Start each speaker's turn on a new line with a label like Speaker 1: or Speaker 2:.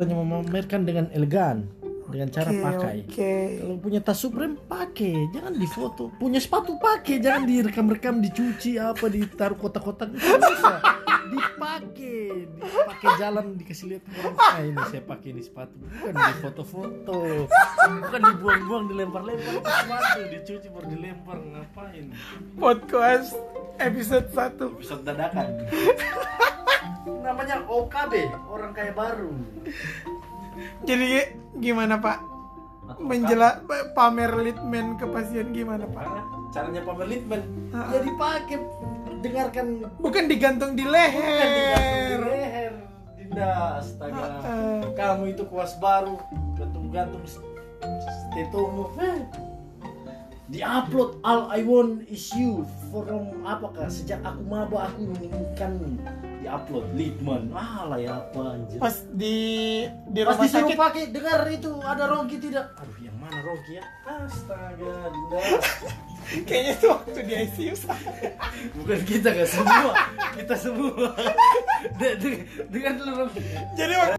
Speaker 1: hanya memamerkan dengan elegan dengan cara
Speaker 2: Oke,
Speaker 1: pakai.
Speaker 2: Oke.
Speaker 1: kalau punya tas Supreme pakai. Jangan difoto punya sepatu pakai. Jangan direkam-rekam dicuci apa ditaruh kotak-kotak. Dipakai. Dipakai jalan dikasih lihat. Orang ah ini saya pakai ini sepatu. Bukan di foto-foto. Bukan dibuang-buang dilempar-lempar. Sepatu dicuci baru dilempar. Ngapain?
Speaker 2: Podcast episode 1
Speaker 1: episode dadakan namanya OKB orang kaya baru
Speaker 2: Jadi gimana Pak? Menjela pamer litmen ke pasien gimana Pak?
Speaker 1: Caranya pamer litmen
Speaker 2: Ah.
Speaker 1: ya dipakai dengarkan
Speaker 2: Bukan digantung di
Speaker 1: bukan digantung di
Speaker 2: leher.
Speaker 1: leher Dinda astaga
Speaker 2: Ah.
Speaker 1: kamu itu kuas baru gantung-gantung stetomu Eh. Diupload all I want is you. From apakah sejak aku maba aku menginginkan diupload. Litman ah lah ya apa anjir.
Speaker 2: Pas di di
Speaker 1: Pas
Speaker 2: rumah sakit.
Speaker 1: pakai dengar itu ada Rocky tidak? Aduh yang mana Rocky ya? Astaga Dinda
Speaker 2: kayaknya itu waktu di ICU
Speaker 1: bukan kita kan semua. Kita semua. De- de- dengar dulu Rocky
Speaker 2: Jadi waktu